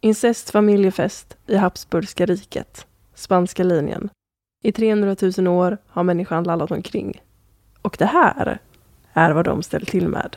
Incest familjefest i Habsburgska riket. Spanska linjen. I 300 000 år har människan lallat omkring. Och det här är vad de ställt till med.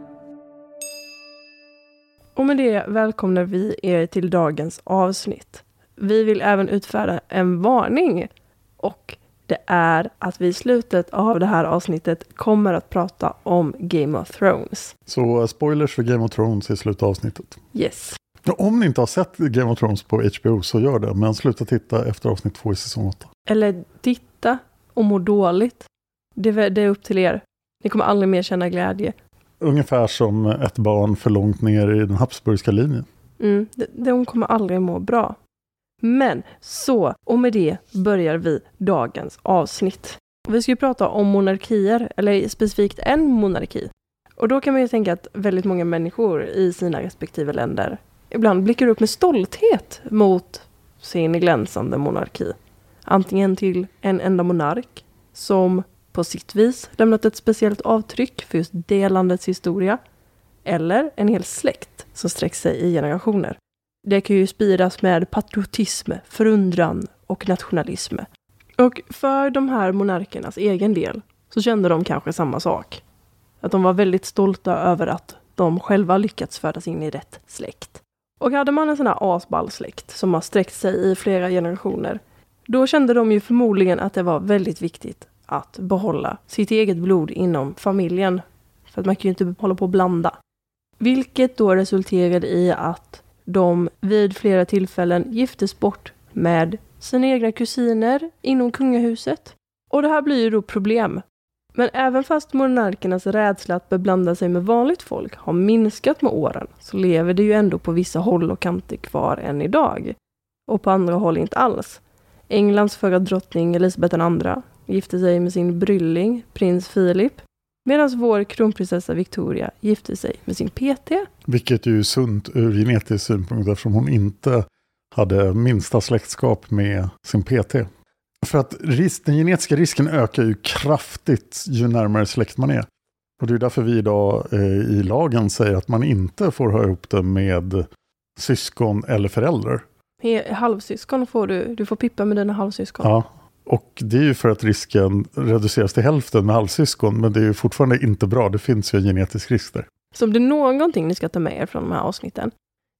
Och med det välkomnar vi er till dagens avsnitt. Vi vill även utfärda en varning. Och det är att vi i slutet av det här avsnittet kommer att prata om Game of Thrones. Så eh, spoilers för Game of Thrones i slutet av avsnittet. Yes. Om ni inte har sett Game of Thrones på HBO så gör det, men sluta titta efter avsnitt två i säsong 8. Eller titta och må dåligt. Det, det är upp till er. Ni kommer aldrig mer känna glädje. Ungefär som ett barn för långt ner i den Habsburgska linjen. Mm, de, de kommer aldrig må bra. Men så, och med det börjar vi dagens avsnitt. Vi ska ju prata om monarkier, eller specifikt en monarki. Och då kan man ju tänka att väldigt många människor i sina respektive länder ibland blickar upp med stolthet mot sin glänsande monarki. Antingen till en enda monark som på sitt vis lämnat ett speciellt avtryck för just det landets historia. Eller en hel släkt som sträcker sig i generationer. Det kan ju spiras med patriotism, förundran och nationalism. Och för de här monarkernas egen del så kände de kanske samma sak. Att de var väldigt stolta över att de själva lyckats födas in i rätt släkt. Och hade man en sån här asball släkt som har sträckt sig i flera generationer, då kände de ju förmodligen att det var väldigt viktigt att behålla sitt eget blod inom familjen. För att man kan ju inte hålla på och blanda. Vilket då resulterade i att de vid flera tillfällen giftes bort med sina egna kusiner inom kungahuset. Och det här blir ju då problem. Men även fast monarkernas rädsla att beblanda sig med vanligt folk har minskat med åren så lever det ju ändå på vissa håll och kanter kvar än idag. Och på andra håll inte alls. Englands förra drottning Elisabeth II gifte sig med sin brylling, prins Philip. Medan vår kronprinsessa Victoria gifte sig med sin PT. Vilket är ju sunt ur genetisk synpunkt eftersom hon inte hade minsta släktskap med sin PT. För att risk, den genetiska risken ökar ju kraftigt ju närmare släkt man är. Och det är därför vi idag eh, i lagen säger att man inte får ha ihop det med syskon eller föräldrar. Halvsyskon får du, du får pippa med dina halvsyskon. Ja, och det är ju för att risken reduceras till hälften med halvsyskon, men det är ju fortfarande inte bra. Det finns ju en genetisk risk där. Så om det är någonting ni ska ta med er från de här avsnitten,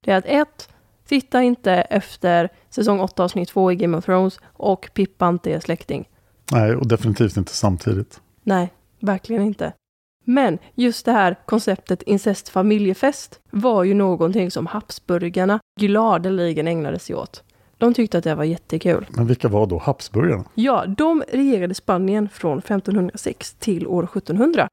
det är att ett, Titta inte efter säsong 8 avsnitt 2 i Game of Thrones och pippa inte er släkting. Nej, och definitivt inte samtidigt. Nej, verkligen inte. Men just det här konceptet incest familjefest var ju någonting som Habsburgarna gladeligen ägnade sig åt. De tyckte att det var jättekul. Men vilka var då Habsburgarna? Ja, de regerade Spanien från 1506 till år 1700.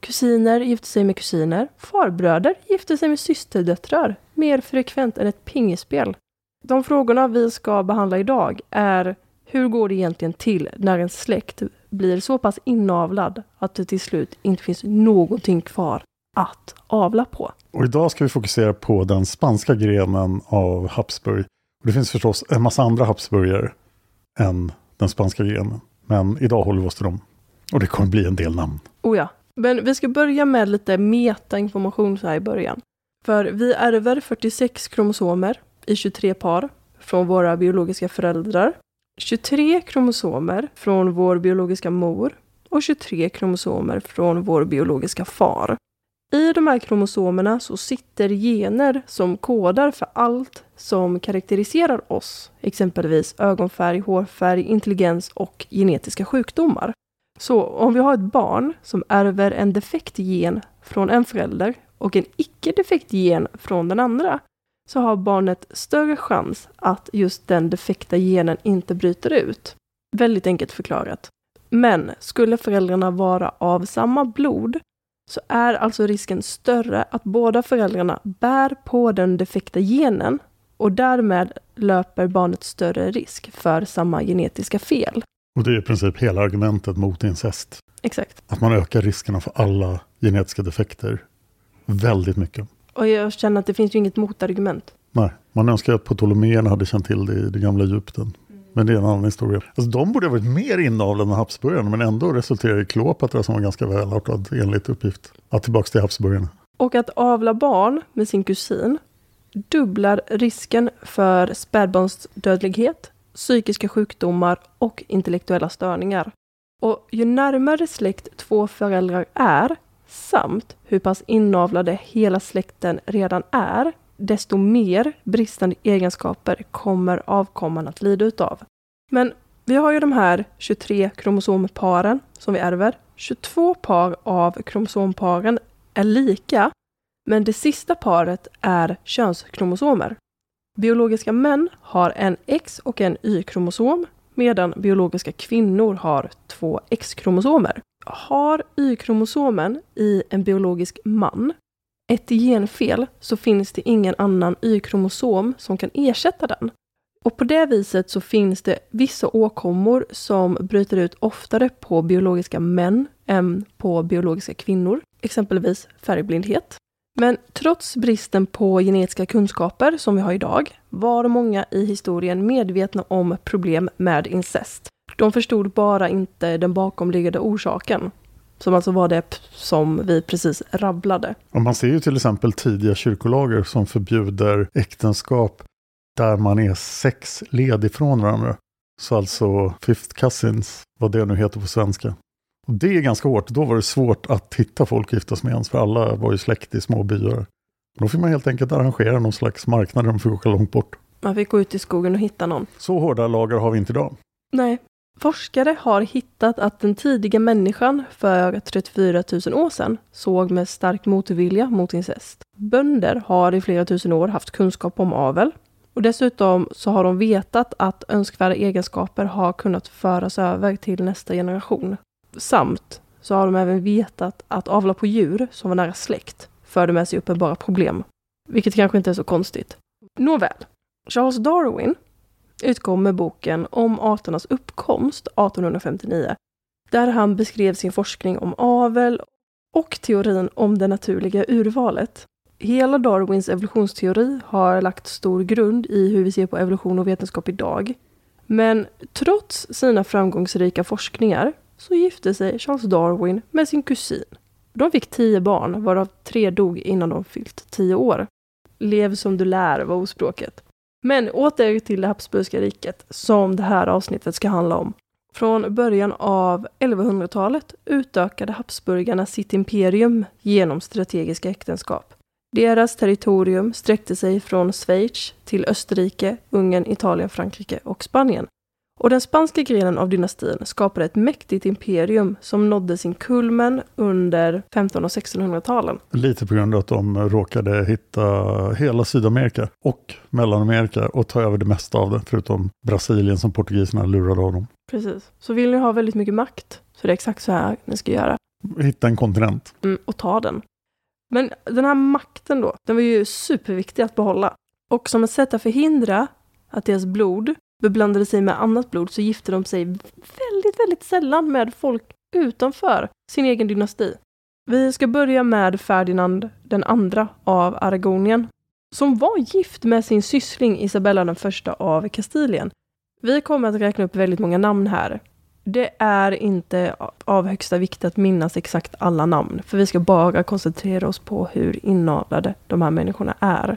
Kusiner gifte sig med kusiner, farbröder gifte sig med systerdöttrar, mer frekvent än ett pingisspel. De frågorna vi ska behandla idag är hur går det egentligen till när en släkt blir så pass inavlad att det till slut inte finns någonting kvar att avla på? Och idag ska vi fokusera på den spanska grenen av Habsburg. Och det finns förstås en massa andra Habsburgare än den spanska grenen. Men idag håller vi oss till dem. Och det kommer bli en del namn. Oh ja. Men vi ska börja med lite metainformation så här i början. För vi ärver 46 kromosomer i 23 par från våra biologiska föräldrar. 23 kromosomer från vår biologiska mor och 23 kromosomer från vår biologiska far. I de här kromosomerna så sitter gener som kodar för allt som karaktäriserar oss, exempelvis ögonfärg, hårfärg, intelligens och genetiska sjukdomar. Så om vi har ett barn som ärver en defekt gen från en förälder och en icke-defekt gen från den andra, så har barnet större chans att just den defekta genen inte bryter ut. Väldigt enkelt förklarat. Men skulle föräldrarna vara av samma blod så är alltså risken större att båda föräldrarna bär på den defekta genen och därmed löper barnet större risk för samma genetiska fel. Och det är i princip hela argumentet mot incest. Exakt. Att man ökar riskerna för alla genetiska defekter väldigt mycket. Och jag känner att det finns ju inget motargument. Nej, man önskar att Ptoleméerna hade känt till det i det gamla Egypten. Men det är en annan historia. Alltså, de borde ha varit mer inavlade än Habsburgarna, men ändå resulterade i Kleopatra som var ganska välartad enligt uppgift. Ja, tillbaka till Habsburgarna. Och att avla barn med sin kusin dubblar risken för spädbarnsdödlighet, psykiska sjukdomar och intellektuella störningar. Och ju närmare släkt två föräldrar är, samt hur pass inavlade hela släkten redan är, desto mer bristande egenskaper kommer avkomman att lida utav. Men vi har ju de här 23 kromosomparen som vi ärver. 22 par av kromosomparen är lika, men det sista paret är könskromosomer. Biologiska män har en X och en Y-kromosom, medan biologiska kvinnor har två X-kromosomer. Har Y-kromosomen i en biologisk man ett genfel så finns det ingen annan Y-kromosom som kan ersätta den. Och på det viset så finns det vissa åkommor som bryter ut oftare på biologiska män än på biologiska kvinnor, exempelvis färgblindhet. Men trots bristen på genetiska kunskaper som vi har idag var många i historien medvetna om problem med incest. De förstod bara inte den bakomliggande orsaken, som alltså var det som vi precis rabblade. Och man ser ju till exempel tidiga kyrkolager som förbjuder äktenskap där man är sex led ifrån varandra. Så alltså fifth cousins, vad det nu heter på svenska. Och det är ganska hårt. Då var det svårt att hitta folk giftas med ens, för alla var ju släkt i små byar. Då fick man helt enkelt arrangera någon slags marknad där de fick åka långt bort. Man fick gå ut i skogen och hitta någon. Så hårda lagar har vi inte idag. Nej. Forskare har hittat att den tidiga människan för 34 000 år sedan såg med stark motvilja mot incest. Bönder har i flera tusen år haft kunskap om avel. Och dessutom så har de vetat att önskvärda egenskaper har kunnat föras över till nästa generation. Samt så har de även vetat att avla på djur som var nära släkt förde med sig uppenbara problem. Vilket kanske inte är så konstigt. Nåväl. Charles Darwin utkom med boken om arternas uppkomst 1859. Där han beskrev sin forskning om avel och teorin om det naturliga urvalet. Hela Darwins evolutionsteori har lagt stor grund i hur vi ser på evolution och vetenskap idag. Men trots sina framgångsrika forskningar så gifte sig Charles Darwin med sin kusin. De fick tio barn, varav tre dog innan de fyllt tio år. Lev som du lär var ordspråket. Men åter till det Habsburgska riket, som det här avsnittet ska handla om. Från början av 1100-talet utökade Habsburgarna sitt imperium genom strategiska äktenskap. Deras territorium sträckte sig från Schweiz till Österrike, Ungern, Italien, Frankrike och Spanien. Och den spanska grenen av dynastin skapade ett mäktigt imperium som nådde sin kulmen under 1500 och 1600-talen. Lite på grund av att de råkade hitta hela Sydamerika och Mellanamerika och ta över det mesta av det, förutom Brasilien som portugiserna lurade av dem. Precis. Så vill ni ha väldigt mycket makt, så det är exakt så här ni ska göra. Hitta en kontinent. Mm, och ta den. Men den här makten då, den var ju superviktig att behålla. Och som ett sätt att förhindra att deras blod beblandade sig med annat blod så gifte de sig väldigt, väldigt sällan med folk utanför sin egen dynasti. Vi ska börja med Ferdinand den andra av Aragonien, som var gift med sin syssling Isabella den första av Kastilien. Vi kommer att räkna upp väldigt många namn här. Det är inte av högsta vikt att minnas exakt alla namn, för vi ska bara koncentrera oss på hur inavlade de här människorna är.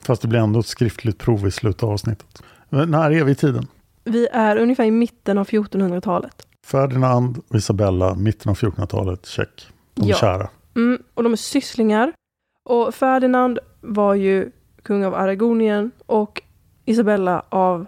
Fast det blir ändå ett skriftligt prov i slutet av avsnittet. När är vi i tiden? Vi är ungefär i mitten av 1400-talet. Ferdinand och Isabella, mitten av 1400-talet, check. De är Ja. kära. Mm, och de är sysslingar. Och Ferdinand var ju kung av Aragonien och Isabella av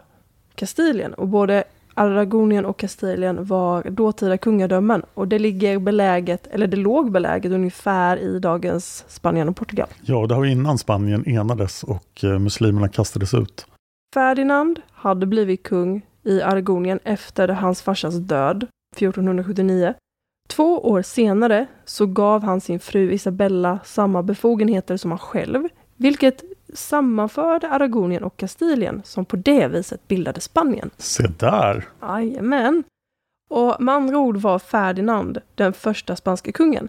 Kastilien. Och både Aragonien och Kastilien var dåtida kungadömen och det ligger beläget, eller det låg beläget ungefär i dagens Spanien och Portugal. Ja, det var innan Spanien enades och eh, muslimerna kastades ut. Ferdinand hade blivit kung i Aragonien efter hans farsas död 1479. Två år senare så gav han sin fru Isabella samma befogenheter som han själv, vilket sammanförde Aragonien och Kastilien som på det viset bildade Spanien. Se där! Jajamän! Och med andra ord var Ferdinand den första spanska kungen.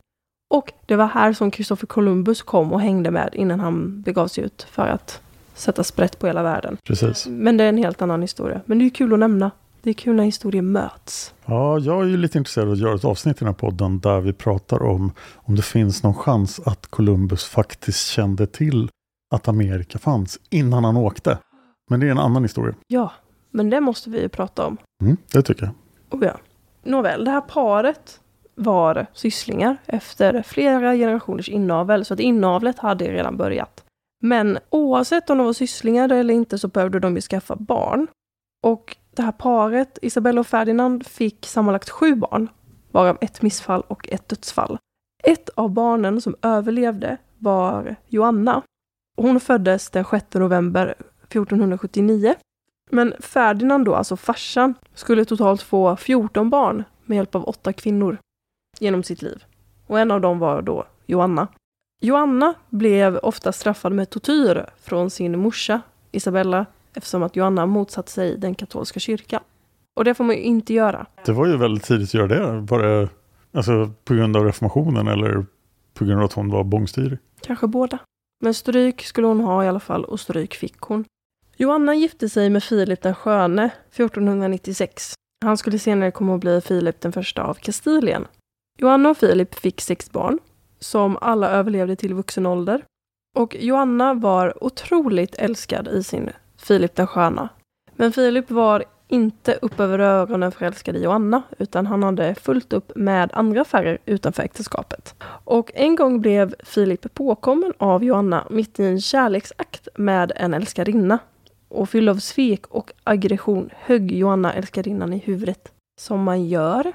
Och det var här som Christopher Columbus kom och hängde med innan han begav sig ut för att sätta sprätt på hela världen. Precis. Men det är en helt annan historia. Men det är kul att nämna. Det är kul när historier möts. Ja, jag är ju lite intresserad av att göra ett avsnitt i den här podden där vi pratar om om det finns någon chans att Columbus faktiskt kände till att Amerika fanns innan han åkte. Men det är en annan historia. Ja, men det måste vi ju prata om. Mm, det tycker jag. Oh ja. Nåväl, det här paret var sysslingar efter flera generationers inavel, så att inavlet hade redan börjat. Men oavsett om de var sysslingar eller inte så behövde de ju skaffa barn. Och det här paret, Isabella och Ferdinand, fick sammanlagt sju barn, varav ett missfall och ett dödsfall. Ett av barnen som överlevde var Joanna. Hon föddes den 6 november 1479. Men Ferdinand då, alltså farsan, skulle totalt få 14 barn med hjälp av åtta kvinnor genom sitt liv. Och en av dem var då Joanna. Joanna blev ofta straffad med tortyr från sin morsa Isabella eftersom att Joanna motsatt sig den katolska kyrkan. Och det får man ju inte göra. Det var ju väldigt tidigt att göra det. Var det alltså, på grund av reformationen eller på grund av att hon var bångstyrig? Kanske båda. Men stryk skulle hon ha i alla fall och stryk fick hon. Joanna gifte sig med Filip den sköne 1496. Han skulle senare komma att bli Filip den första av Kastilien. Joanna och Filip fick sex barn, som alla överlevde till vuxen ålder. Och Joanna var otroligt älskad i sin Filip den sköna. Men Filip var inte upp över öronen förälskad i Joanna, utan han hade fullt upp med andra affärer utanför äktenskapet. Och en gång blev Filip påkommen av Joanna mitt i en kärleksakt med en älskarinna. Och fylld av svek och aggression högg Joanna älskarinnan i huvudet. Som man gör.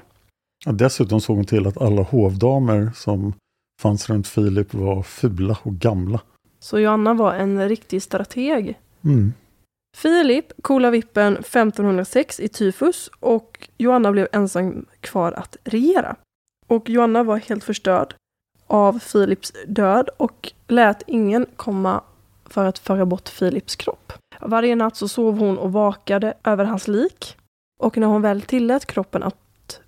Ja, dessutom såg hon till att alla hovdamer som fanns runt Filip var fula och gamla. Så Joanna var en riktig strateg. Mm. Filip kolade vippen 1506 i tyfus och Joanna blev ensam kvar att regera. Och Joanna var helt förstörd av Filips död och lät ingen komma för att föra bort Filips kropp. Varje natt så sov hon och vakade över hans lik. Och när hon väl tillät kroppen att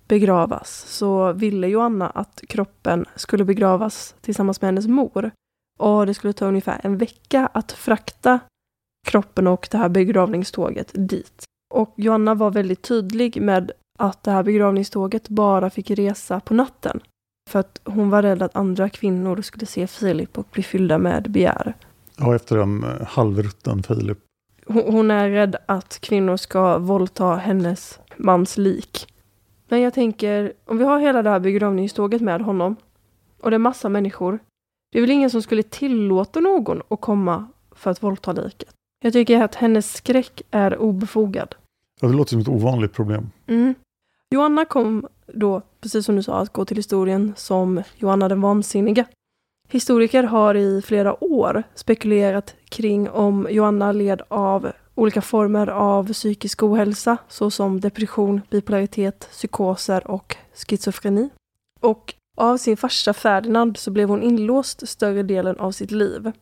begravas så ville Joanna att kroppen skulle begravas tillsammans med hennes mor. Och det skulle ta ungefär en vecka att frakta kroppen och det här begravningståget dit. Och Joanna var väldigt tydlig med att det här begravningståget bara fick resa på natten. För att hon var rädd att andra kvinnor skulle se Filip och bli fyllda med begär. Ja, efter en eh, halvrutten Filip. Hon hon är rädd att kvinnor ska våldta hennes mans lik. Men jag tänker, om vi har hela det här begravningståget med honom och det är massa människor. Det är väl ingen som skulle tillåta någon att komma för att våldta liket. Jag tycker att hennes skräck är obefogad. Ja, det låter som ett ovanligt problem. Mm. Joanna kom då, precis som du sa, att gå till historien som Joanna den vansinniga. Historiker har i flera år spekulerat kring om Joanna led av olika former av psykisk ohälsa såsom depression, bipolaritet, psykoser och schizofreni. Och av sin farsa Ferdinand så blev hon inlåst större delen av sitt liv.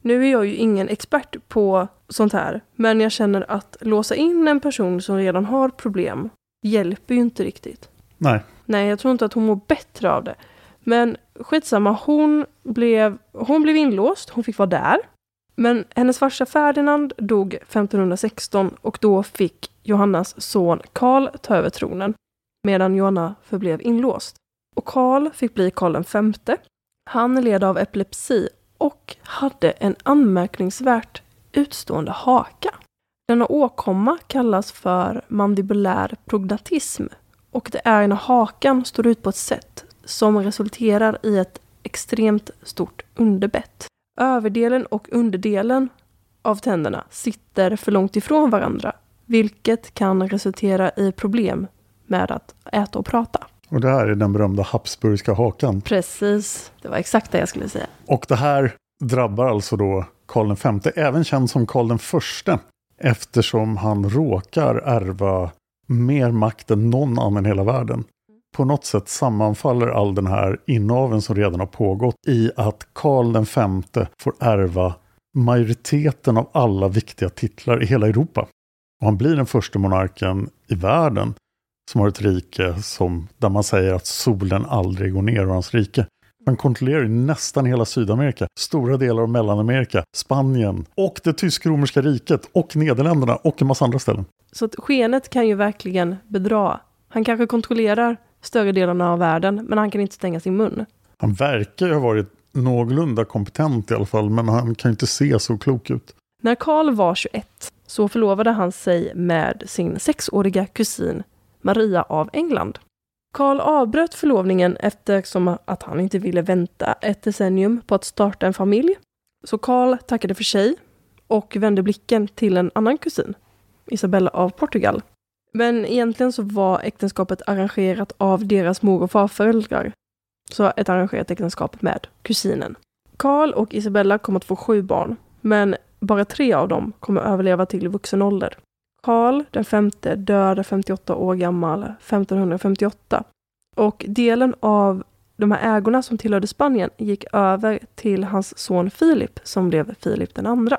Nu är jag ju ingen expert på sånt här, men jag känner att låsa in en person som redan har problem hjälper ju inte riktigt. Nej, Nej, jag tror inte att hon mår bättre av det. Men skitsamma, hon blev, hon blev inlåst, hon fick vara där. Men hennes farsa Ferdinand dog 1516 och då fick Johannas son Karl ta över tronen. Medan Johanna förblev inlåst. Och Karl fick bli Karl V. Han led av epilepsi och hade en anmärkningsvärt utstående haka. Denna åkomma kallas för mandibulär prognatism och det är när hakan står ut på ett sätt som resulterar i ett extremt stort underbett. Överdelen och underdelen av tänderna sitter för långt ifrån varandra vilket kan resultera i problem med att äta och prata. Och det här är den berömda Habsburgska hakan. Precis, det var exakt det jag skulle säga. Och det här drabbar alltså då Karl V, även känd som Karl I, eftersom han råkar ärva mer makt än någon annan i hela världen. På något sätt sammanfaller all den här inaveln som redan har pågått i att Karl V får ärva majoriteten av alla viktiga titlar i hela Europa. Och han blir den första monarken i världen som har ett rike som, där man säger att solen aldrig går ner ur hans rike. Han kontrollerar ju nästan hela Sydamerika, stora delar av Mellanamerika, Spanien och det tysk-romerska riket och Nederländerna och en massa andra ställen. Så att skenet kan ju verkligen bedra. Han kanske kontrollerar större delen av världen, men han kan inte stänga sin mun. Han verkar ju ha varit någorlunda kompetent i alla fall, men han kan ju inte se så klok ut. När Karl var 21 så förlovade han sig med sin sexåriga kusin Maria av England. Karl avbröt förlovningen eftersom att han inte ville vänta ett decennium på att starta en familj. Så Karl tackade för sig och vände blicken till en annan kusin, Isabella av Portugal. Men egentligen så var äktenskapet arrangerat av deras mor och farföräldrar. Så ett arrangerat äktenskap med kusinen. Karl och Isabella kommer att få sju barn, men bara tre av dem kommer överleva till vuxen ålder. Karl den femte dör 58 år gammal 1558 och delen av de här ägorna som tillhörde Spanien gick över till hans son Filip som blev Filip den andra.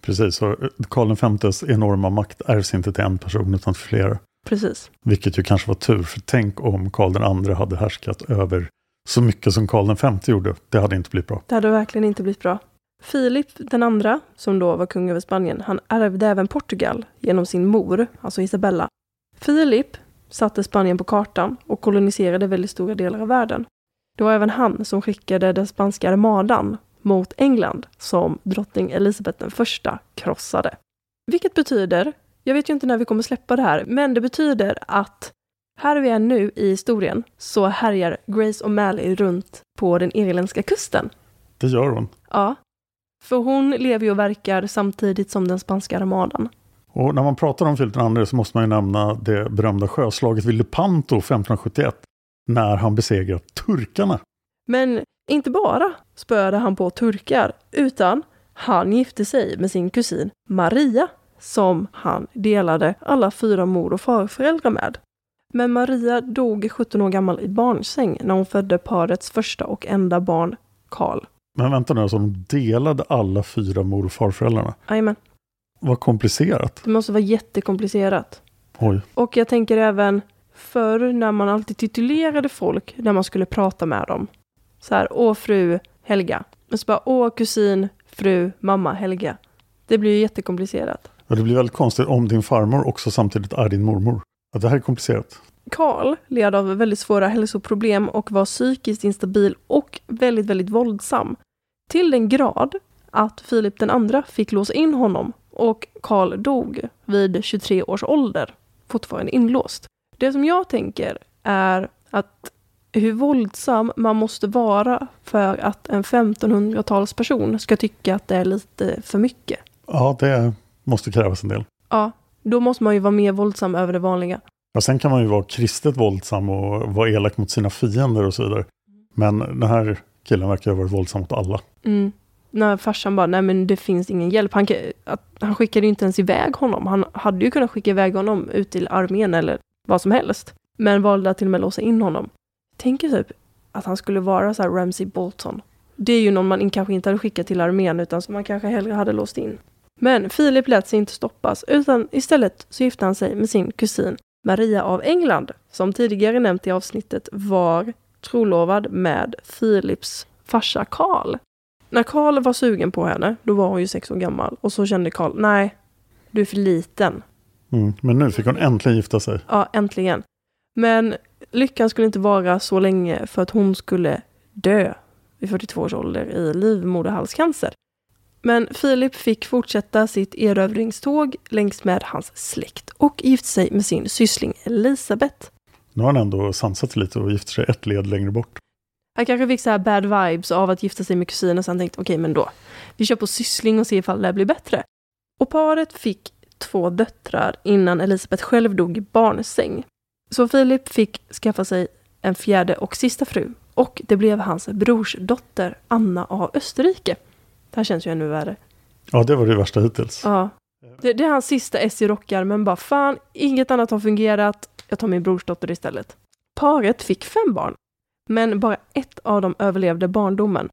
Precis, så Karl Vs enorma makt ärvs inte till en person utan till flera. Precis. Vilket ju kanske var tur, för tänk om Karl II hade härskat över så mycket som Karl V gjorde. Det hade inte blivit bra. Det hade verkligen inte blivit bra. Filip den andra, som då var kung över Spanien, han ärvde även Portugal genom sin mor, alltså Isabella. Filip satte Spanien på kartan och koloniserade väldigt stora delar av världen. Det var även han som skickade den spanska armadan mot England som drottning Elisabeth den första krossade. Vilket betyder, jag vet ju inte när vi kommer släppa det här, men det betyder att här vi är nu i historien så härjar Grace O'Malley runt på den irländska kusten. Det gör hon. Ja. För hon lever och verkar samtidigt som den spanska armadan. Och när man pratar om Filip II så måste man ju nämna det berömda sjöslaget vid Lepanto 1571. När han besegrar turkarna. Men inte bara spöade han på turkar, utan han gifte sig med sin kusin Maria, som han delade alla fyra mor och farföräldrar med. Men Maria dog 17 år gammal i barnsäng när hon födde parets första och enda barn, Karl. Men vänta nu, alltså de delade alla fyra mor och farföräldrarna? Jajamän. Vad komplicerat. Det måste vara jättekomplicerat. Oj. Och jag tänker även förr när man alltid titulerade folk när man skulle prata med dem. Så här, åh fru Helga. Och så bara, åh kusin, fru, mamma Helga. Det blir ju jättekomplicerat. Ja, det blir väldigt konstigt om din farmor också samtidigt är din mormor. Att det här är komplicerat. Karl led av väldigt svåra hälsoproblem och var psykiskt instabil och väldigt, väldigt våldsam. Till den grad att Filip den andra fick låsa in honom och Karl dog vid 23 års ålder, fortfarande inlåst. Det som jag tänker är att hur våldsam man måste vara för att en 1500-talsperson ska tycka att det är lite för mycket. Ja, det måste krävas en del. Ja, då måste man ju vara mer våldsam över det vanliga. Ja, sen kan man ju vara kristet våldsam och vara elak mot sina fiender och så vidare. Men den här killen verkar ha varit våldsam mot alla. Mm. När farsan bara, nej men det finns ingen hjälp. Han, att, han skickade ju inte ens iväg honom. Han hade ju kunnat skicka iväg honom ut till armén eller vad som helst. Men valde att till och med låsa in honom. Tänker typ att han skulle vara så här Ramsey Bolton. Det är ju någon man kanske inte hade skickat till armén utan som man kanske hellre hade låst in. Men Filip lät sig inte stoppas utan istället så gifte han sig med sin kusin Maria av England, som tidigare nämnt i avsnittet var trolovad med Philips farsa Karl. När Karl var sugen på henne, då var hon ju sex år gammal och så kände Karl, nej, du är för liten. Mm, men nu fick hon äntligen gifta sig. Ja, äntligen. Men lyckan skulle inte vara så länge för att hon skulle dö vid 42 års ålder i livmoderhalscancer. Men Filip fick fortsätta sitt erövringståg längs med hans släkt och gifte sig med sin syssling Elisabeth. Nu har han ändå sansat sig lite och gift sig ett led längre bort. Han kanske fick så här bad vibes av att gifta sig med kusinen så han tänkte okej okay, men då, vi kör på syssling och ser ifall det blir bättre. Och paret fick två döttrar innan Elisabeth själv dog i barnsäng. Så Filip fick skaffa sig en fjärde och sista fru. Och det blev hans brorsdotter Anna av Österrike. Det här känns ju ännu värre. Ja, det var det värsta hittills. Ja. Det, det är hans sista S i rockar, men bara fan, inget annat har fungerat. Jag tar min brorsdotter istället. Paret fick fem barn, men bara ett av dem överlevde barndomen.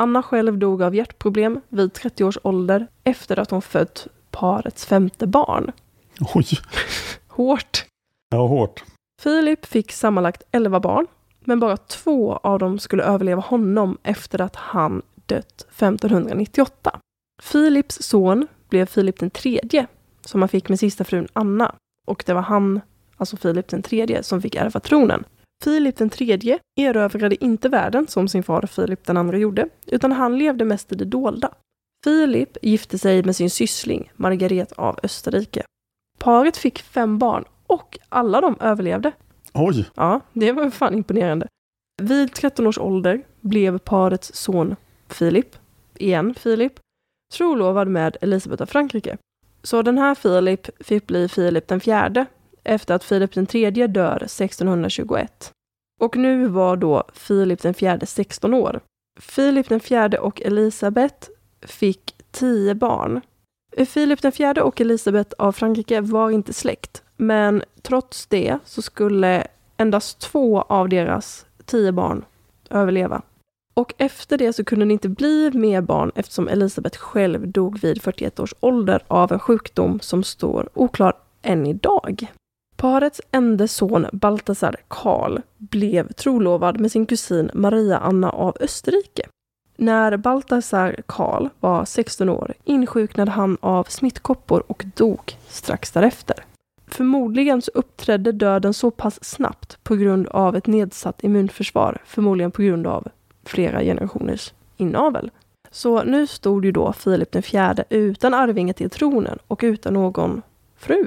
Anna själv dog av hjärtproblem vid 30 års ålder efter att hon fött parets femte barn. Oj, Hårt. ja hårt. Filip fick sammanlagt 11 barn, men bara två av dem skulle överleva honom efter att han dött 1598. Filips son blev Filip den tredje, som han fick med sista frun Anna. Och det var han, alltså Filip den tredje, som fick ärva tronen. Filip den tredje erövrade inte världen som sin far Filip den andra gjorde, utan han levde mest i det dolda. Filip gifte sig med sin syssling Margaret av Österrike. Paret fick fem barn och alla de överlevde. Oj, Ja, det var fan imponerande. Vid 13 års ålder blev parets son Filip, igen Filip, trolovad med Elisabeth av Frankrike. Så den här Filip fick bli Filip den fjärde efter att Filip den tredje dör 1621. Och nu var då Filip den fjärde 16 år. Filip den fjärde och Elisabeth fick tio barn. Filip den fjärde och Elisabeth av Frankrike var inte släkt, men trots det så skulle endast två av deras tio barn överleva. Och efter det så kunde det inte bli mer barn eftersom Elisabeth själv dog vid 41 års ålder av en sjukdom som står oklar än idag. Parets enda son Baltasar Karl blev trolovad med sin kusin Maria Anna av Österrike. När Baltasar Karl var 16 år insjuknade han av smittkoppor och dog strax därefter. Förmodligen så uppträdde döden så pass snabbt på grund av ett nedsatt immunförsvar, förmodligen på grund av flera generationers inavel. Så nu stod ju då Filip den fjärde utan arvinge till tronen och utan någon fru.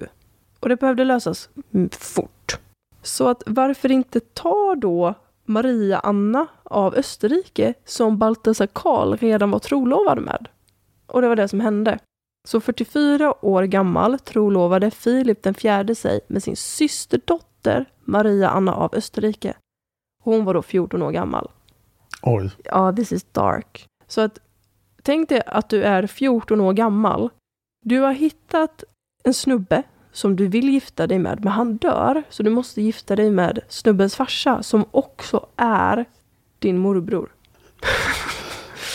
Och det behövde lösas fort. Så att varför inte ta då Maria Anna av Österrike som Balthasar Karl redan var trolovad med? Och det var det som hände. Så 44 år gammal trolovade Filip den fjärde sig med sin systerdotter Maria Anna av Österrike. Hon var då 14 år gammal. oj. Ja, this is dark. Så att tänk dig att du är 14 år gammal. Du har hittat en snubbe som du vill gifta dig med, men han dör. Så du måste gifta dig med snubbens farsa som också är din morbror.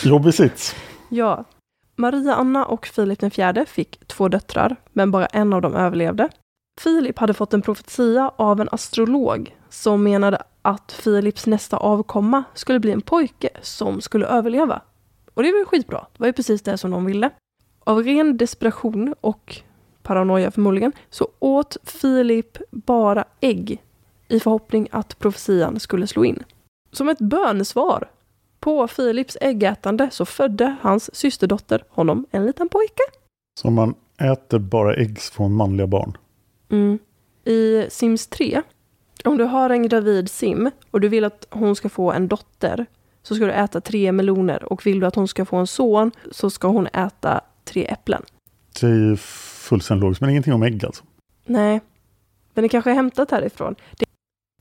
Jobbig sits. Ja. Maria Anna och Filip IV fick två döttrar, men bara en av dem överlevde. Filip hade fått en profetia av en astrolog som menade att Filips nästa avkomma skulle bli en pojke som skulle överleva. Och det var ju skitbra. Det var ju precis det som de ville. Av ren desperation och paranoia förmodligen, så åt Filip bara ägg i förhoppning att profetian skulle slå in. Som ett bönesvar på Filips äggätande så födde hans systerdotter honom en liten pojke. Så man äter bara ägg från manliga barn. Mm. I Sims 3, om du har en gravid sim och du vill att hon ska få en dotter så ska du äta tre meloner och vill du att hon ska få en son så ska hon äta tre äpplen. Det är ju fullständigt logiskt, men ingenting om ägg alltså. Nej, men det kanske är hämtat härifrån. Det...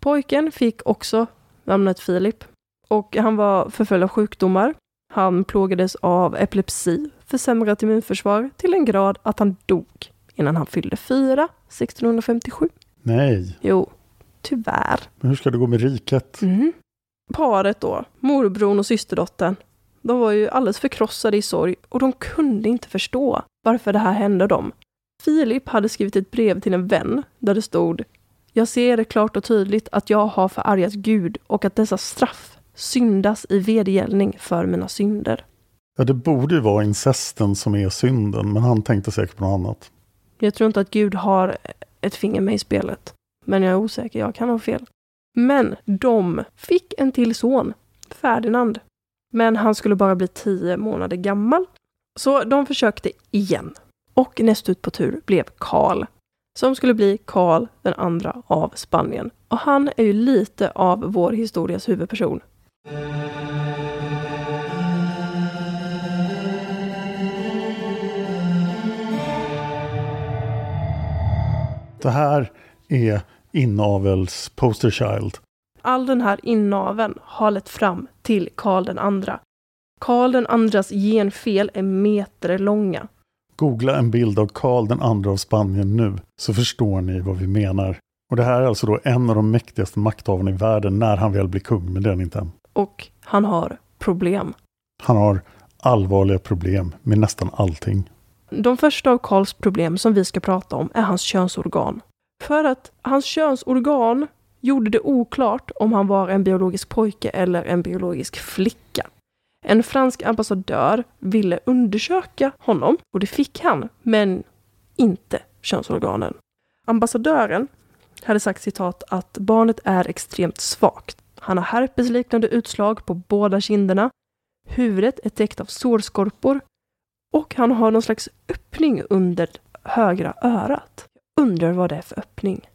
Pojken fick också namnet Filip och han var förföljd av sjukdomar. Han plågades av epilepsi, försämrat immunförsvar till en grad att han dog innan han fyllde fyra 1657. Nej, Jo, tyvärr. men hur ska det gå med riket? Mhm. Paret då, morbrorn och systerdottern, de var ju alldeles förkrossade i sorg och de kunde inte förstå varför det här hände dem. Filip hade skrivit ett brev till en vän där det stod Jag ser det klart och tydligt att jag har förargat Gud och att dessa straff syndas i vedergällning för mina synder. Ja, det borde ju vara incesten som är synden, men han tänkte säkert på något annat. Jag tror inte att Gud har ett finger med i spelet. Men jag är osäker, jag kan ha fel. Men de fick en till son, Ferdinand. Men han skulle bara bli tio månader gammal. Så de försökte igen. Och näst ut på tur blev Karl. Som skulle bli Karl den andra av Spanien. Och han är ju lite av vår historias huvudperson. Det här är inavels poster child. All den här inaveln har lett fram till Karl den andra. Karl den andras genfel är meter långa. Googla en bild av Karl den andra av Spanien nu så förstår ni vad vi menar. Och det här är alltså då en av de mäktigaste makthavarna i världen när han väl blir kung, men det är han inte än. Och han har problem. Han har allvarliga problem med nästan allting. De första av Karls problem som vi ska prata om är hans könsorgan. För att hans könsorgan gjorde det oklart om han var en biologisk pojke eller en biologisk flicka. En fransk ambassadör ville undersöka honom och det fick han, men inte könsorganen. Ambassadören hade sagt citat att barnet är extremt svagt. Han har herpesliknande utslag på båda kinderna. Huvudet är täckt av sårskorpor och han har någon slags öppning under högra örat. Jag undrar vad det är för öppning.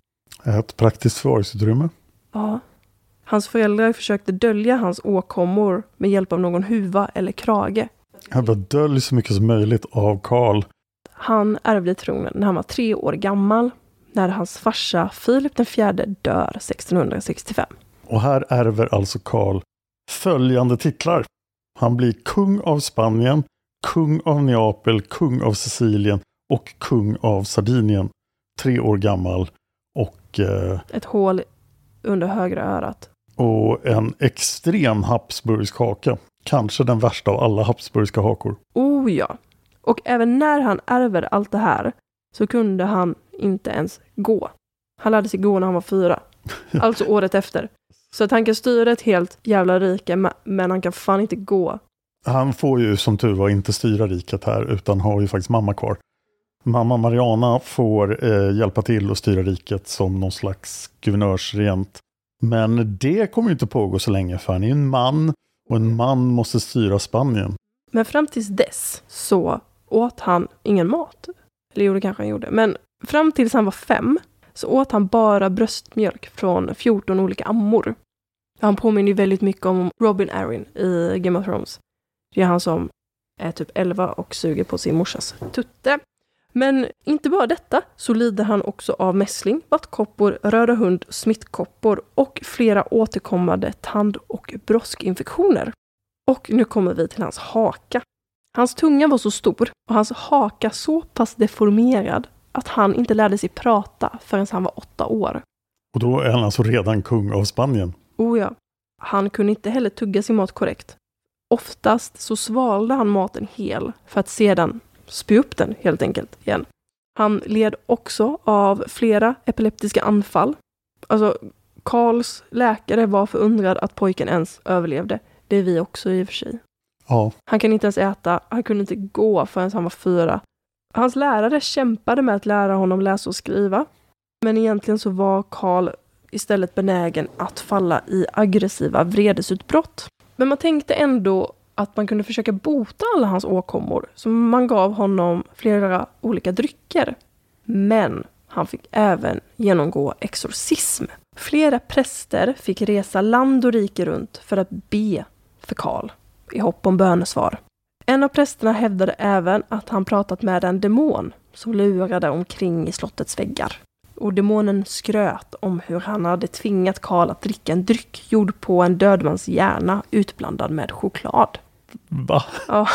Ett praktiskt förvaringsutrymme. Ja. Hans föräldrar försökte dölja hans åkommor med hjälp av någon huva eller krage. Han bara dölj så mycket som möjligt av Karl. Han ärvde tronen när han var tre år gammal, när hans farsa Filip den fjärde dör 1665. Och här ärver alltså Karl följande titlar. Han blir kung av Spanien, kung av Neapel, kung av Sicilien och kung av Sardinien. Tre år gammal och, eh, Ett hål under högra örat. och en extrem habsburgsk haka. Kanske den värsta av alla habsburgska hakor. Oh ja. Och även när han ärver allt det här så kunde han inte ens gå. Han lärde sig gå när han var fyra. Alltså året efter. Så att han kan styra ett helt jävla rike, men han kan fan inte gå. Han får ju som tur var inte styra riket här utan har ju faktiskt mamma kvar. Mamma Mariana får eh, hjälpa till att styra riket som någon slags guvernörsregent. Men det kommer ju inte pågå så länge för han är ju en man och en man måste styra Spanien. Men fram tills dess så åt han ingen mat. Eller jo, det kanske han gjorde. Men fram tills han var fem så åt han bara bröstmjölk från 14 olika ammor. Han påminner ju väldigt mycket om Robin Arryn i Game of Thrones. Det är han som är typ 11 och suger på sin morsas tutte. Men inte bara detta, så lider han också av mässling, vattkoppor, röda hund, smittkoppor och flera återkommande tand och broskinfektioner. Och nu kommer vi till hans haka. Hans tunga var så stor och hans haka så pass deformerad att han inte lärde sig prata förrän han var åtta år. Och då är han alltså redan kung av Spanien. Oh ja. Han kunde inte heller tugga sin mat korrekt. Oftast så svalde han maten hel för att sedan spy upp den helt enkelt igen. Han led också av flera epileptiska anfall. Alltså, Karls läkare var förundrad att pojken ens överlevde. Det är vi också i och för sig. Ja, Han kan inte ens äta, han kunde inte gå förrän han var fyra. Hans lärare kämpade med att lära honom läsa och skriva. Men egentligen så var Karl istället benägen att falla i aggressiva vredesutbrott. Men man tänkte ändå att man kunde försöka bota alla hans åkommor, så man gav honom flera olika drycker. Men han fick även genomgå exorcism. Flera präster fick resa land och rike runt för att be för Karl i hopp om bönesvar. En av prästerna hävdade även att han pratat med en demon som lurade omkring i slottets väggar. Och demonen skröt om hur han hade tvingat Karl att dricka en dryck gjord på en dödmans hjärna utblandad med choklad. va? Ja.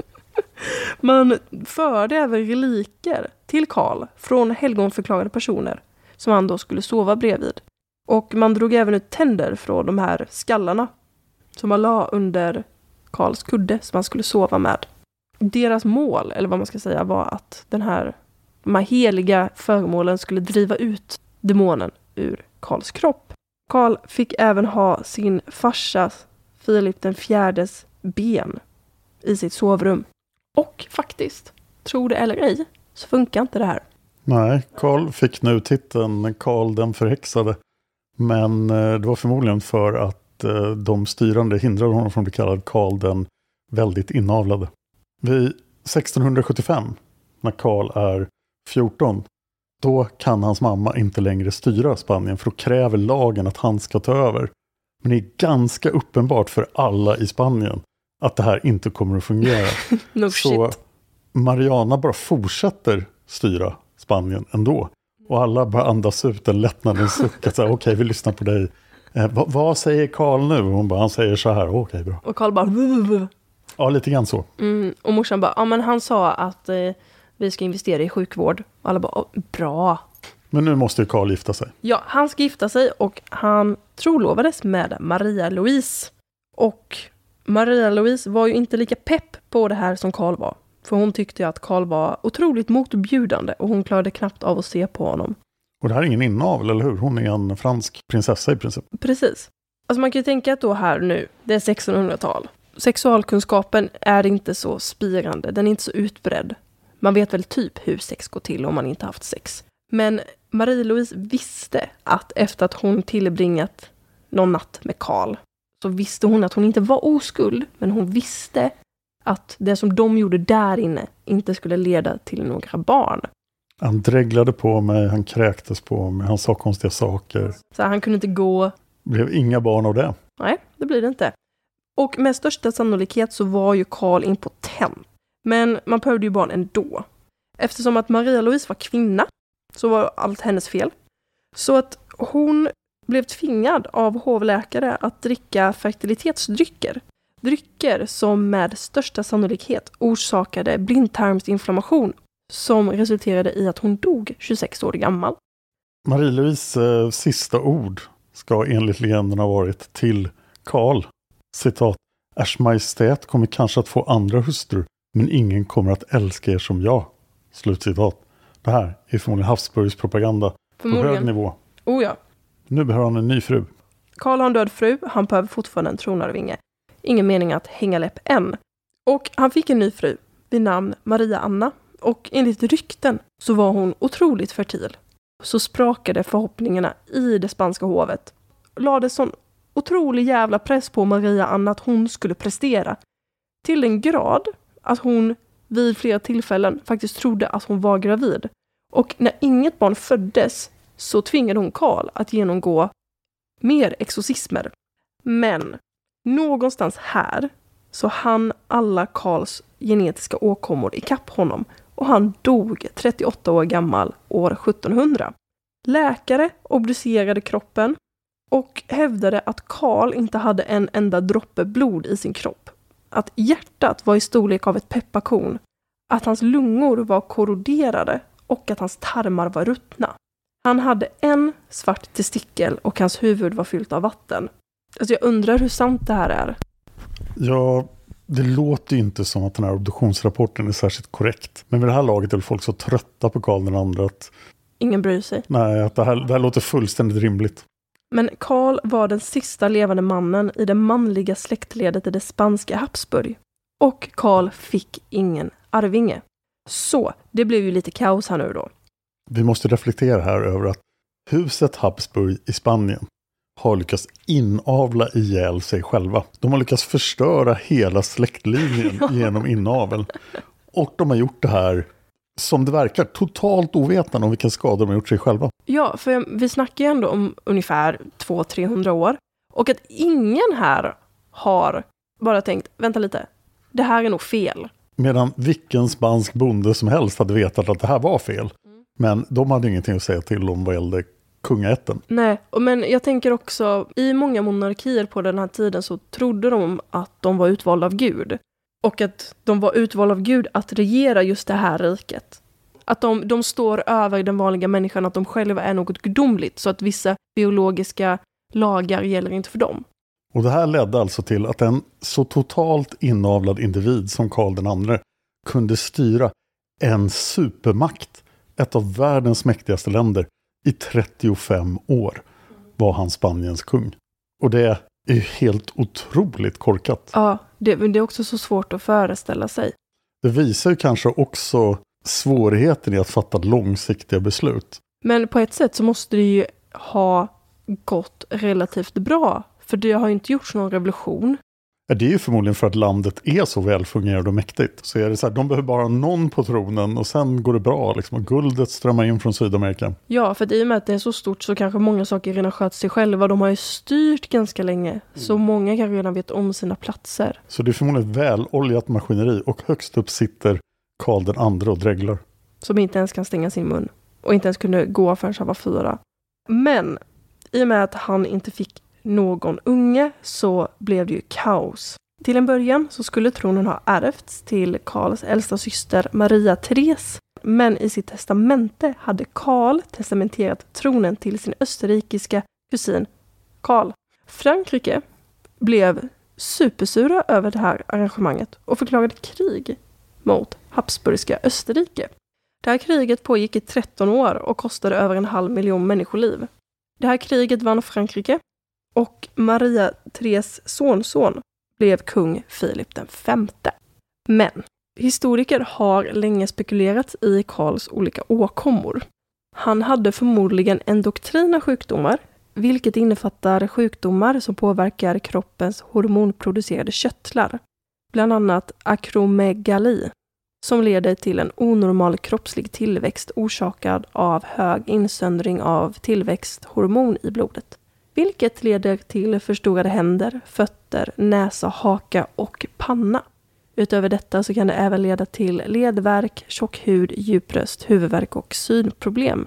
Man förde även reliker till Karl från helgonförklarade personer som han då skulle sova bredvid. Och man drog även ut tänder från de här skallarna som man la under Karls kudde som han skulle sova med. Deras mål, eller vad man ska säga, var att den här, de här heliga föremålen skulle driva ut demonen ur Karls kropp. Karl fick även ha sin farsas, Filip den fjärdes, ben i sitt sovrum. Och faktiskt, tro det eller ej, så funkar inte det här. Nej, Karl fick nu titeln Karl den förhäxade. Men eh, det var förmodligen för att eh, de styrande hindrade honom från att bli kallad Karl den väldigt inavlade. Vid 1675, när Karl är 14, då kan hans mamma inte längre styra Spanien för då kräver lagen att han ska ta över. Men det är ganska uppenbart för alla i Spanien att det här inte kommer att fungera. No Så shit. Mariana bara fortsätter styra Spanien ändå. Och alla bara andas ut en lättnadens suck. Okej, vi lyssnar på dig. Eh, vad, vad säger Karl nu? Och hon bara, han säger så här. Okej, bra. Och Karl bara... Ja, lite grann så. Mm, och morsan bara, ja men han sa att eh, vi ska investera i sjukvård. Och alla bara, "Åh, bra. Men nu måste ju Karl gifta sig. Ja, han ska gifta sig och han trolovades med Maria Louise. Och Maria Louise var ju inte lika pepp på det här som Karl var. För hon tyckte ju att Karl var otroligt motbjudande och hon klarade knappt av att se på honom. Och det här är ingen inavel, eller hur? Hon är en fransk prinsessa i princip. Precis. Alltså man kan ju tänka att då här nu, det är 1600-tal. Sexualkunskapen är inte så spirande, den är inte så utbredd. Man vet väl typ hur sex går till om man inte haft sex. Men Marie-Louise visste att efter att hon tillbringat någon natt med Karl så visste hon att hon inte var oskuld, men hon visste att det som de gjorde där inne inte skulle leda till några barn. Han dreglade på mig, han kräktes på mig, han sa konstiga saker. Så han kunde inte gå, Det blev inga barn av det. Nej, det blir det inte. Och med största sannolikhet så var ju Karl impotent. Men man behövde ju barn ändå. Eftersom att Maria-Louise var kvinna så var allt hennes fel. Så att hon blev tvingad av hovläkare att dricka fertilitetsdrycker. Drycker som med största sannolikhet orsakade blindtarmsinflammation som resulterade i att hon dog 26 år gammal. Marie-Louise eh, sista ord ska enligt legenden ha varit till Karl. Citat. Ers Majestät kommer kanske att få andra hustrur, men ingen kommer att älska er som jag. Slutcitat. Det här är förmodligen Habsburgs propaganda på hög nivå. Oh ja. Nu behöver han en ny fru. Karl har en död fru, han behöver fortfarande en tronarvinge. Ingen mening att hänga läpp än. Och han fick en ny fru vid namn Maria Anna. Och enligt rykten så var hon otroligt fertil. Så sprakade förhoppningarna i det spanska hovet. Lade sån otrolig jävla press på Maria Anna att hon skulle prestera. Till den grad att hon vid flera tillfällen faktiskt trodde att hon var gravid. Och när inget barn föddes så tvingade hon Karl att genomgå mer exorcismer. Men någonstans här så hann alla Karls genetiska åkommor ikapp honom och han dog 38 år gammal år 1700. Läkare obducerade kroppen och hävdade att Karl inte hade en enda droppe blod i sin kropp. Att hjärtat var i storlek av ett pepparkorn. Att hans lungor var korroderade och att hans tarmar var ruttna. Han hade en svart testikel och hans huvud var fyllt av vatten. Alltså jag undrar hur sant det här är. Ja, det låter ju inte som att den här obduktionsrapporten är särskilt korrekt. Men vid det här laget är väl folk så trötta på Karl den andra att Ingen bryr sig. nej, att det här, det här låter fullständigt rimligt. Men Karl var den sista levande mannen i det manliga släktledet i det spanska Habsburg. Och Karl fick ingen arvinge. Så det blev ju lite kaos här nu då. Vi måste reflektera här över att huset Habsburg i Spanien har lyckats inavla ihjäl sig själva. De har lyckats förstöra hela släktlinjen genom inavel. Och de har gjort det här, som det verkar, totalt ovetande om vilka skador de har gjort sig själva. Ja, för vi snackar ju ändå om ungefär 200-300 år. Och att ingen här har bara tänkt, vänta lite, det här är nog fel. Medan vilken spansk bonde som helst hade vetat att det här var fel. Men de hade ingenting att säga till om vad gällde kungaätten. Nej, och men jag tänker också, i många monarkier på den här tiden så trodde de att de var utvalda av Gud. Och att de var utvalda av Gud att regera just det här riket. Att de, de står över den vanliga människan, att de själva är något gudomligt, så att vissa biologiska lagar gäller inte för dem. Och det här ledde alltså till att en så totalt inavlad individ som Karl II kunde styra en supermakt, ett av världens mäktigaste länder, i 35 år var han Spaniens kung. Och det är ju helt otroligt korkat. Ja, det, men det är också så svårt att föreställa sig. Det visar ju kanske också svårigheten i att fatta långsiktiga beslut. Men på ett sätt så måste det ju ha gått relativt bra. För det har ju inte gjorts någon revolution. Det är ju förmodligen för att landet är så välfungerande och mäktigt. Så är det så här, de behöver bara någon på tronen och sen går det bra. Liksom, och guldet strömmar in från Sydamerika. Ja, för att i och med att det är så stort så kanske många saker redan sköter sig själva. De har ju styrt ganska länge. Så många kanske redan vet om sina platser. Så det är förmodligen ett väloljat maskineri och högst upp sitter Karl den andra och dreglar. Som inte ens kan stänga sin mun. och inte ens kunde gå förrän han var fyra. Men i och med att han inte fick någon unge så blev det ju kaos. Till en början så skulle tronen ha ärvts till Karls äldsta syster Maria Therese. Men i sitt testamente hade Karl testamenterat tronen till sin österrikiska kusin Karl. Frankrike blev supersura över det här arrangemanget och förklarade krig mot Habsburgska Österrike. Det här kriget pågick i 13 år och kostade över en halv miljon människoliv. Det här kriget vann Frankrike och Maria Therese sonson blev kung Filip den femte. Men historiker har länge spekulerat i Karls olika åkommor. Han hade förmodligen endoktrina sjukdomar, vilket innefattar sjukdomar som påverkar kroppens hormonproducerade körtlar. Bland annat akromegali, som leder till en onormal kroppslig tillväxt orsakad av hög insöndring av tillväxthormon i blodet. Vilket leder till förstorade händer, fötter, näsa, haka och panna. Utöver detta så kan det även leda till ledvärk, tjock hud, djup röst, huvudvärk och synproblem.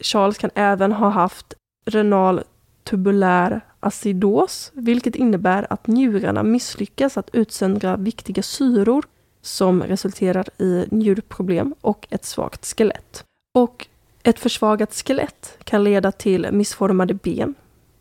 Charles kan även ha haft renal tubulär acidos, vilket innebär att njurarna misslyckas att utsöndra viktiga syror som resulterar i njurproblem och ett svagt skelett. Och ett försvagat skelett kan leda till missformade ben,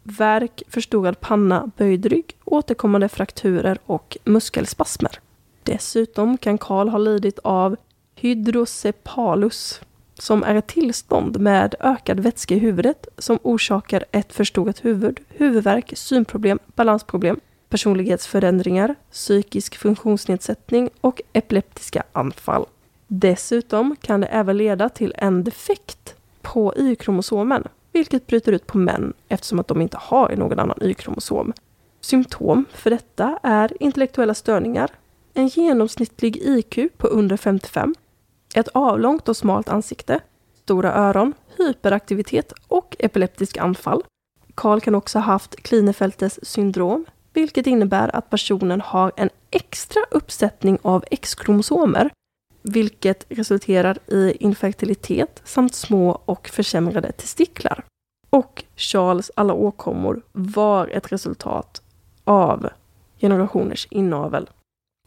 värk, förstorad panna, böjd rygg, återkommande frakturer och muskelspasmer. Dessutom kan Karl ha lidit av hydrocephalus, som är ett tillstånd med ökad vätska i huvudet som orsakar ett förstorat huvud, huvudvärk, synproblem, balansproblem, personlighetsförändringar, psykisk funktionsnedsättning och epileptiska anfall. Dessutom kan det även leda till en defekt på Y-kromosomen, vilket bryter ut på män eftersom att de inte har någon annan Y-kromosom. Symptom för detta är intellektuella störningar, en genomsnittlig IQ på under 55, ett avlångt och smalt ansikte, stora öron, hyperaktivitet och epileptiska anfall. Karl kan också ha haft Klinefelters syndrom, vilket innebär att personen har en extra uppsättning av X-kromosomer, vilket resulterar i infertilitet samt små och försämrade testiklar. Och Charles alla åkommor var ett resultat av generationers inavel.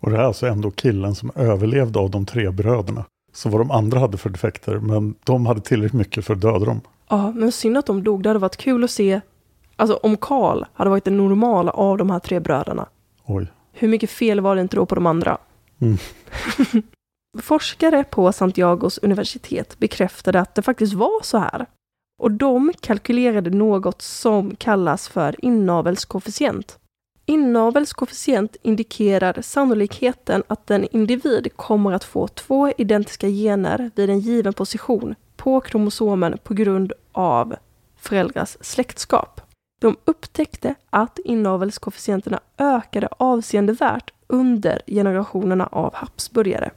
Och det är alltså ändå killen som överlevde av de tre bröderna. Så vad de andra hade för defekter, men de hade tillräckligt mycket för att döda dem. Ja, men synd att de dog. Det hade varit kul att se, alltså om Karl hade varit den normala av de här tre bröderna. Oj. Hur mycket fel var det inte då på de andra? Mm. Forskare på Santiagos universitet bekräftade att det faktiskt var så här. Och de kalkylerade något som kallas för inavelskoefficient. Inavelskoefficient indikerar sannolikheten att en individ kommer att få två identiska gener vid en given position på kromosomen på grund av föräldrars släktskap. De upptäckte att inavelskoefficienterna ökade avseendevärt under generationerna av Habsburgare.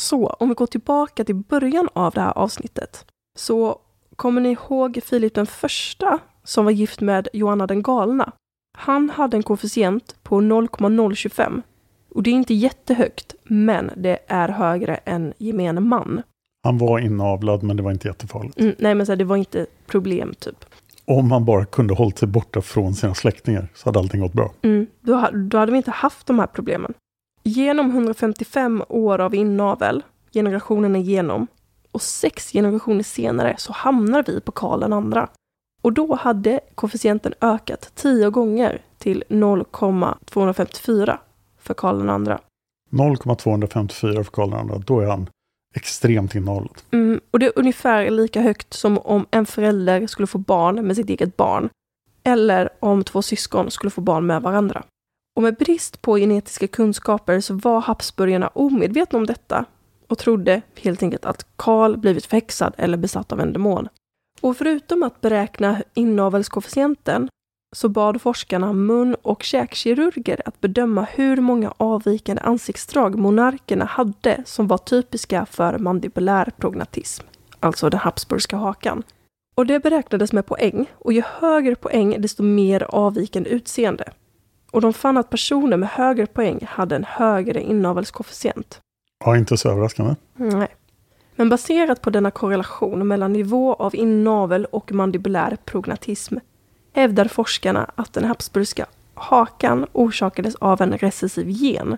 Så om vi går tillbaka till början av det här avsnittet så kommer ni ihåg Filip den första som var gift med Johanna den galna? Han hade en koefficient på 0,025 och det är inte jättehögt, men det är högre än gemene man. Han var inavlad men det var inte jättefarligt. Mm, nej, men så här, det var inte problem typ. Om han bara kunde hållit sig borta från sina släktingar så hade allting gått bra. Mm, då, då hade vi inte haft de här problemen. Genom 155 år av inavel, generationen igenom, och sex generationer senare så hamnar vi på Karl andra. Och då hade koefficienten ökat 10 gånger till 0,254 för Karl andra. 0,254 för Karl II, då är han extremt inavlad. Mm, och det är ungefär lika högt som om en förälder skulle få barn med sitt eget barn. Eller om två syskon skulle få barn med varandra. Och med brist på genetiska kunskaper så var habsburgarna omedvetna om detta och trodde helt enkelt att Karl blivit förhäxad eller besatt av en demon. Och förutom att beräkna inavelskoefficienten så bad forskarna mun och käkkirurger att bedöma hur många avvikande ansiktsdrag monarkerna hade som var typiska för mandibulär prognatism, alltså den habsburgska hakan. Och det beräknades med poäng och ju högre poäng desto mer avvikande utseende. Och de fann att personer med högre poäng hade en högre inavelskoefficient. Ja, inte så överraskande. Nej. Men baserat på denna korrelation mellan nivå av inavel och mandibulär prognatism hävdar forskarna att den habsburgska hakan orsakades av en recessiv gen.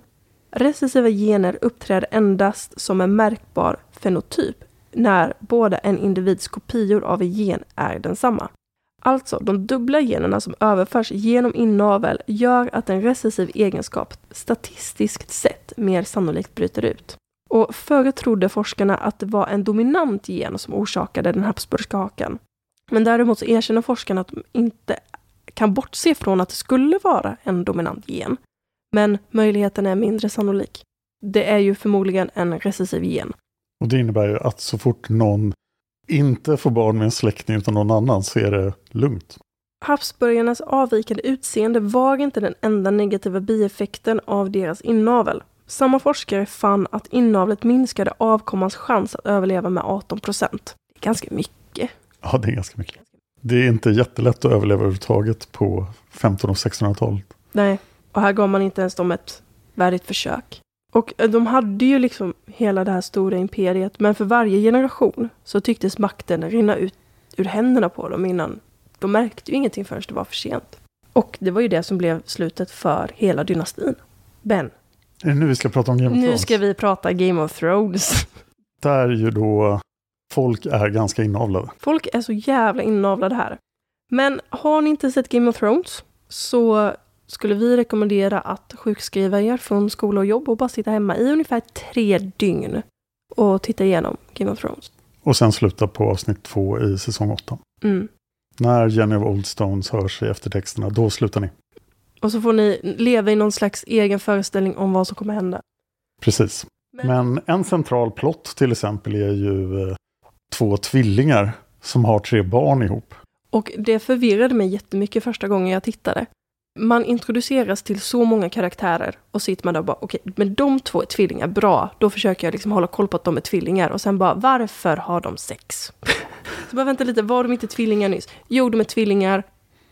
Recessiva gener uppträder endast som en märkbar fenotyp när båda en individs kopior av en gen är densamma. Alltså, de dubbla generna som överförs genom inavel gör att en recessiv egenskap statistiskt sett mer sannolikt bryter ut. Och förr trodde forskarna att det var en dominant gen som orsakade den habsburgska hakan. Men däremot så erkänner forskarna att de inte kan bortse från att det skulle vara en dominant gen. Men möjligheten är mindre sannolik. Det är ju förmodligen en recessiv gen. Och det innebär ju att så fort någon inte får barn med en släkting utan någon annan så är det lugnt. Havsburgarnas avvikande utseende var inte den enda negativa bieffekten av deras inavel. Samma forskare fann att inavlet minskade avkommans chans att överleva med 18 procent. Det är ganska mycket. Ja, det är ganska mycket. Det är inte jättelätt att överleva överhuvudtaget på 1500 och 1600-talet. Nej, och här gav man inte ens dem ett värdigt försök. Och eh, de hade ju liksom hela det här stora imperiet, men för varje generation så tycktes makten rinna ut ur händerna på dem innan. De märkte ju ingenting förrän det var för sent. Och det var ju det som blev slutet för hela dynastin. Ben, Är det nu vi ska prata om Game of nu Thrones? ska vi prata Game of Thrones. Där ju då folk är ganska inavlade. Folk är så jävla inavlade här. Men har ni inte sett Game of Thrones så skulle vi rekommendera att sjukskriva er från skola och jobb och bara sitta hemma i ungefär tre dygn och titta igenom Game of Thrones. Och sen sluta på avsnitt två i säsong åtta. Mm. När Jenny of Oldstones hörs i eftertexterna, då slutar ni. Och så får ni leva i någon slags egen föreställning om vad som kommer hända. Precis. Men en central plott till exempel är ju eh, två tvillingar som har tre barn ihop. Och det förvirrade mig jättemycket första gången jag tittade. Man introduceras till så många karaktärer och sitter man där och bara okej, men de två är tvillingar, bra. Då försöker jag liksom hålla koll på att de är tvillingar och sen bara varför har de sex? så bara vänta lite, var de inte tvillingar nyss? Jo, de är tvillingar.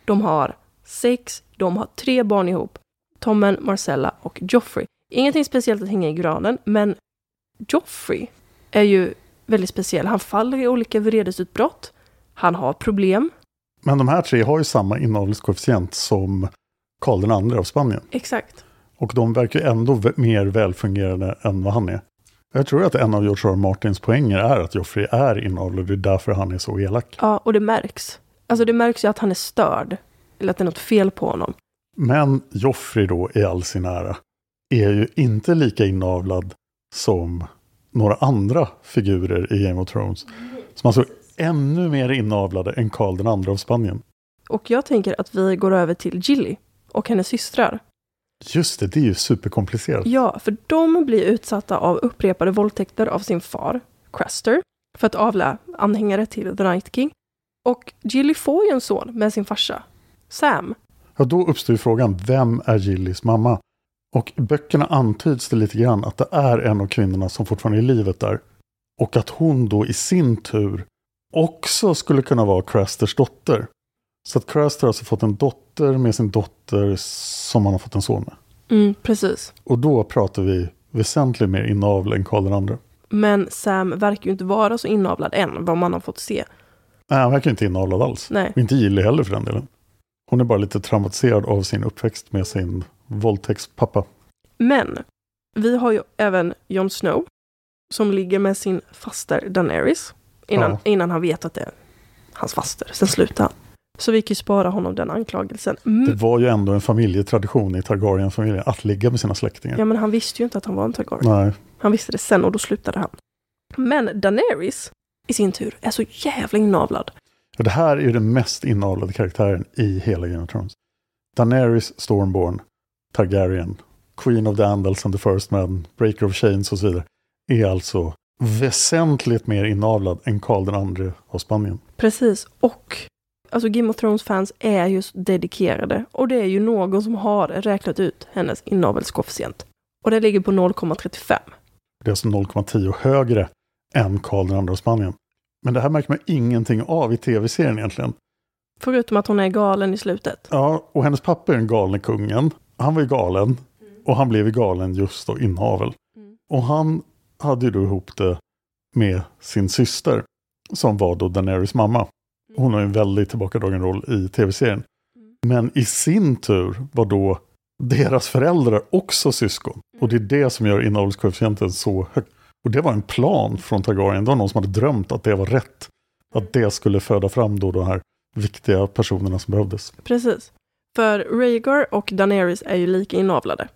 De har sex, de har tre barn ihop. Tommen, Marcella och Joffrey. Ingenting speciellt att hänga i granen, men Joffrey är ju väldigt speciell. Han faller i olika vredesutbrott. Han har problem. Men de här tre har ju samma inavelskoefficient som Karl II av Spanien. Exakt. Och de verkar ändå mer välfungerande än vad han är. Jag tror att en av George R. R. Martins poänger är att Joffrey är inavlad. Det är därför han är så elak. Ja, och det märks. Alltså det märks ju att han är störd. Eller att det är något fel på honom. Men Joffrey då i all sin ära är ju inte lika inavlad som några andra figurer i Game of Thrones. Som alltså är ännu mer inavlade än Karl II av Spanien. Och jag tänker att vi går över till Gilly och hennes systrar. Just det, det är ju superkomplicerat. Ja, för de blir utsatta av upprepade våldtäkter av sin far, Craster, för att avla anhängare till The Night King. Och Gilly får ju en son med sin farsa, Sam. Ja, då uppstår ju frågan, vem är Gillys mamma? Och i böckerna antyds det lite grann att det är en av kvinnorna som fortfarande är i livet där. Och att hon då i sin tur också skulle kunna vara Crasters dotter. Så att Craster har alltså fått en dotter med sin dotter som han har fått en son med. Mm, precis. Och då pratar vi väsentligt mer inavel än Karl II. Men Sam verkar ju inte vara så inavlad än, vad man har fått se. Nej, han verkar inte inavlad alls. Nej. Och inte Gilly heller för den delen. Hon är bara lite traumatiserad av sin uppväxt med sin våldtäktspappa. Men vi har ju även Jon Snow som ligger med sin faster Daenerys innan, Ja. innan han vet att det är hans faster. Sen slutar han. Så vi kan ju spara honom den anklagelsen. Det Mm. var ju ändå en familjetradition i Targaryen-familjen att ligga med sina släktingar. Ja, men han visste ju inte att han var en Targaryen. Nej, Han visste det sen och då slutade han. Men Daenerys i sin tur är så jävla inavlad. och det här är ju den mest inavlade karaktären i hela Game of Thrones. Daenerys Stormborn, Targaryen, Queen of the Andals and the First Man, Breaker of Chains och så vidare, är alltså väsentligt mer inavlad än Karl II av Spanien. Precis. Och alltså Game of Thrones-fans är just dedikerade. Och det är ju någon som har räknat ut hennes inavelskoefficient. Och det ligger på 0,35. Det är alltså 0,10 högre än Karl II av Spanien. Men det här märker man ingenting av i tv-serien egentligen. Förutom att hon är galen i slutet. Ja, och hennes pappa är den galne kungen. Han var ju galen. Och han blev ju galen just då inavel. Mm. Och han hade ju då ihop det med sin syster. Som var då Daenerys mamma. Hon har en väldigt tillbakadragen roll i tv-serien. Men i sin tur var då deras föräldrar också syskon. Och det är det som gör inavelskoefficienten så hög. Och det var en plan från Targaryen. Det var någon som hade drömt att det var rätt. Att det skulle föda fram då de här viktiga personerna som behövdes. Precis. För Rhaegar och Daenerys är ju lika inavlade.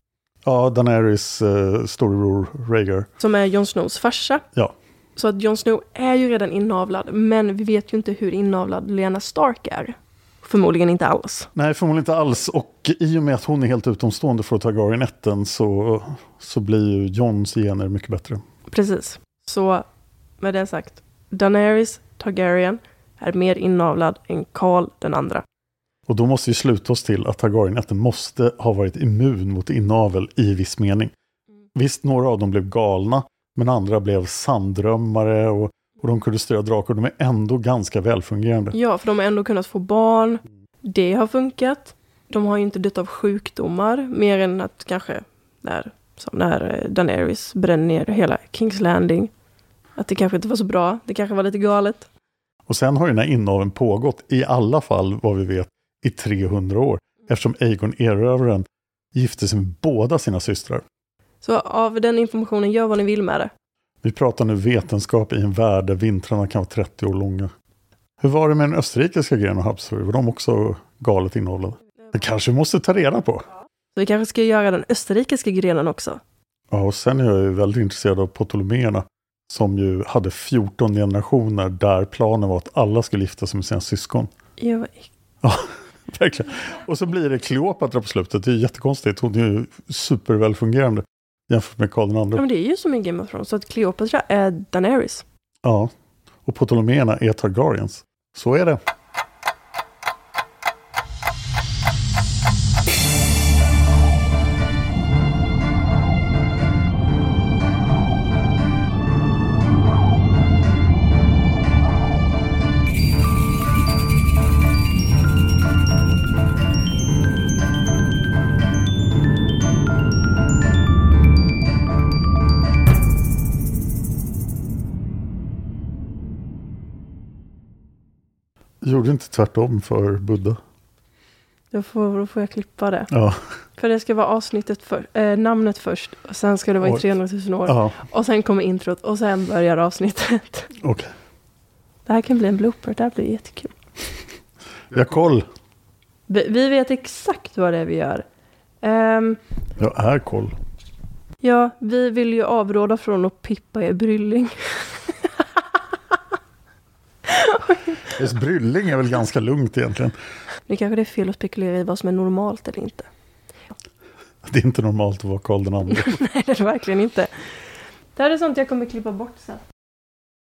Ja, Daenerys eh, storebror Rhaegar. Som är Jon Snows farsa. Ja. Så att Jon Snow är ju redan inavlad, men vi vet ju inte hur inavlad Lena Stark är. Förmodligen inte alls. Nej, förmodligen inte alls. Och i och med att hon är helt utomstående från Targaryen-ätten så, så blir ju Johns gener mycket bättre. Precis. Så med det sagt, Daenerys Targaryen är mer inavlad än Karl den andra. Och då måste vi sluta oss till att Targaryen-ätten måste ha varit immun mot inavel i viss mening. Visst, några av dem blev galna, men andra blev sanddrömmare och, och de kunde styra drakar. De är ändå ganska välfungerande. Ja, för de har ändå kunnat få barn. Det har funkat. De har ju inte dött av sjukdomar, mer än att kanske när, som när eh, Daenerys bränner ner hela Kings Landing. Att det kanske inte var så bra. Det kanske var lite galet. Och sen har ju den här inaveln pågått i alla fall, vad vi vet, i 300 år. Eftersom Aegon Erövraren gifte sig med båda sina systrar. Så av den informationen, gör vad ni vill med det. Vi pratar nu vetenskap i en värld där vintrarna kan vara 30 år långa. Hur var det med den österrikiska grenen av Habsburg? Var de också galet innehållande? Det kanske vi måste ta reda på. Så vi kanske ska göra den österrikiska grenen också. Ja, och sen är jag ju väldigt intresserad av Ptoleméerna. Som ju hade 14 generationer där planen var att alla skulle gifta sig med sina syskon. Ja, vad Ja, verkligen. Och så blir det Kleopatra på slutet. Det är jättekonstigt. Hon är ju supervälfungerande jämfört med Karl Ja, II. men det är ju som i Game of Thrones, så att Cleopatra är Daenerys. Ja, och Ptoleméerna är Targaryens. Så är det. Inte tvärtom för Buddha. Då får, då får jag klippa det. Ja, För det ska vara avsnittet för, eh, namnet först, och sen ska det vara i Oj. 300 000 år. ja Och sen kommer introt, och sen börjar avsnittet. okej. Det här kan bli en blooper, det här blir jättekul. Vi har koll. Vi, vi vet exakt vad det är vi gör. Ehm, Jag är koll. ja, vi vill ju avråda från att pippa er brylling. Just brylling är väl ganska lugnt egentligen. Nu kanske det är fel att spekulera i vad som är normalt eller inte. Det är inte normalt att vara Karl den andre. Nej, det är det verkligen inte. Det här är sånt jag kommer klippa bort sen.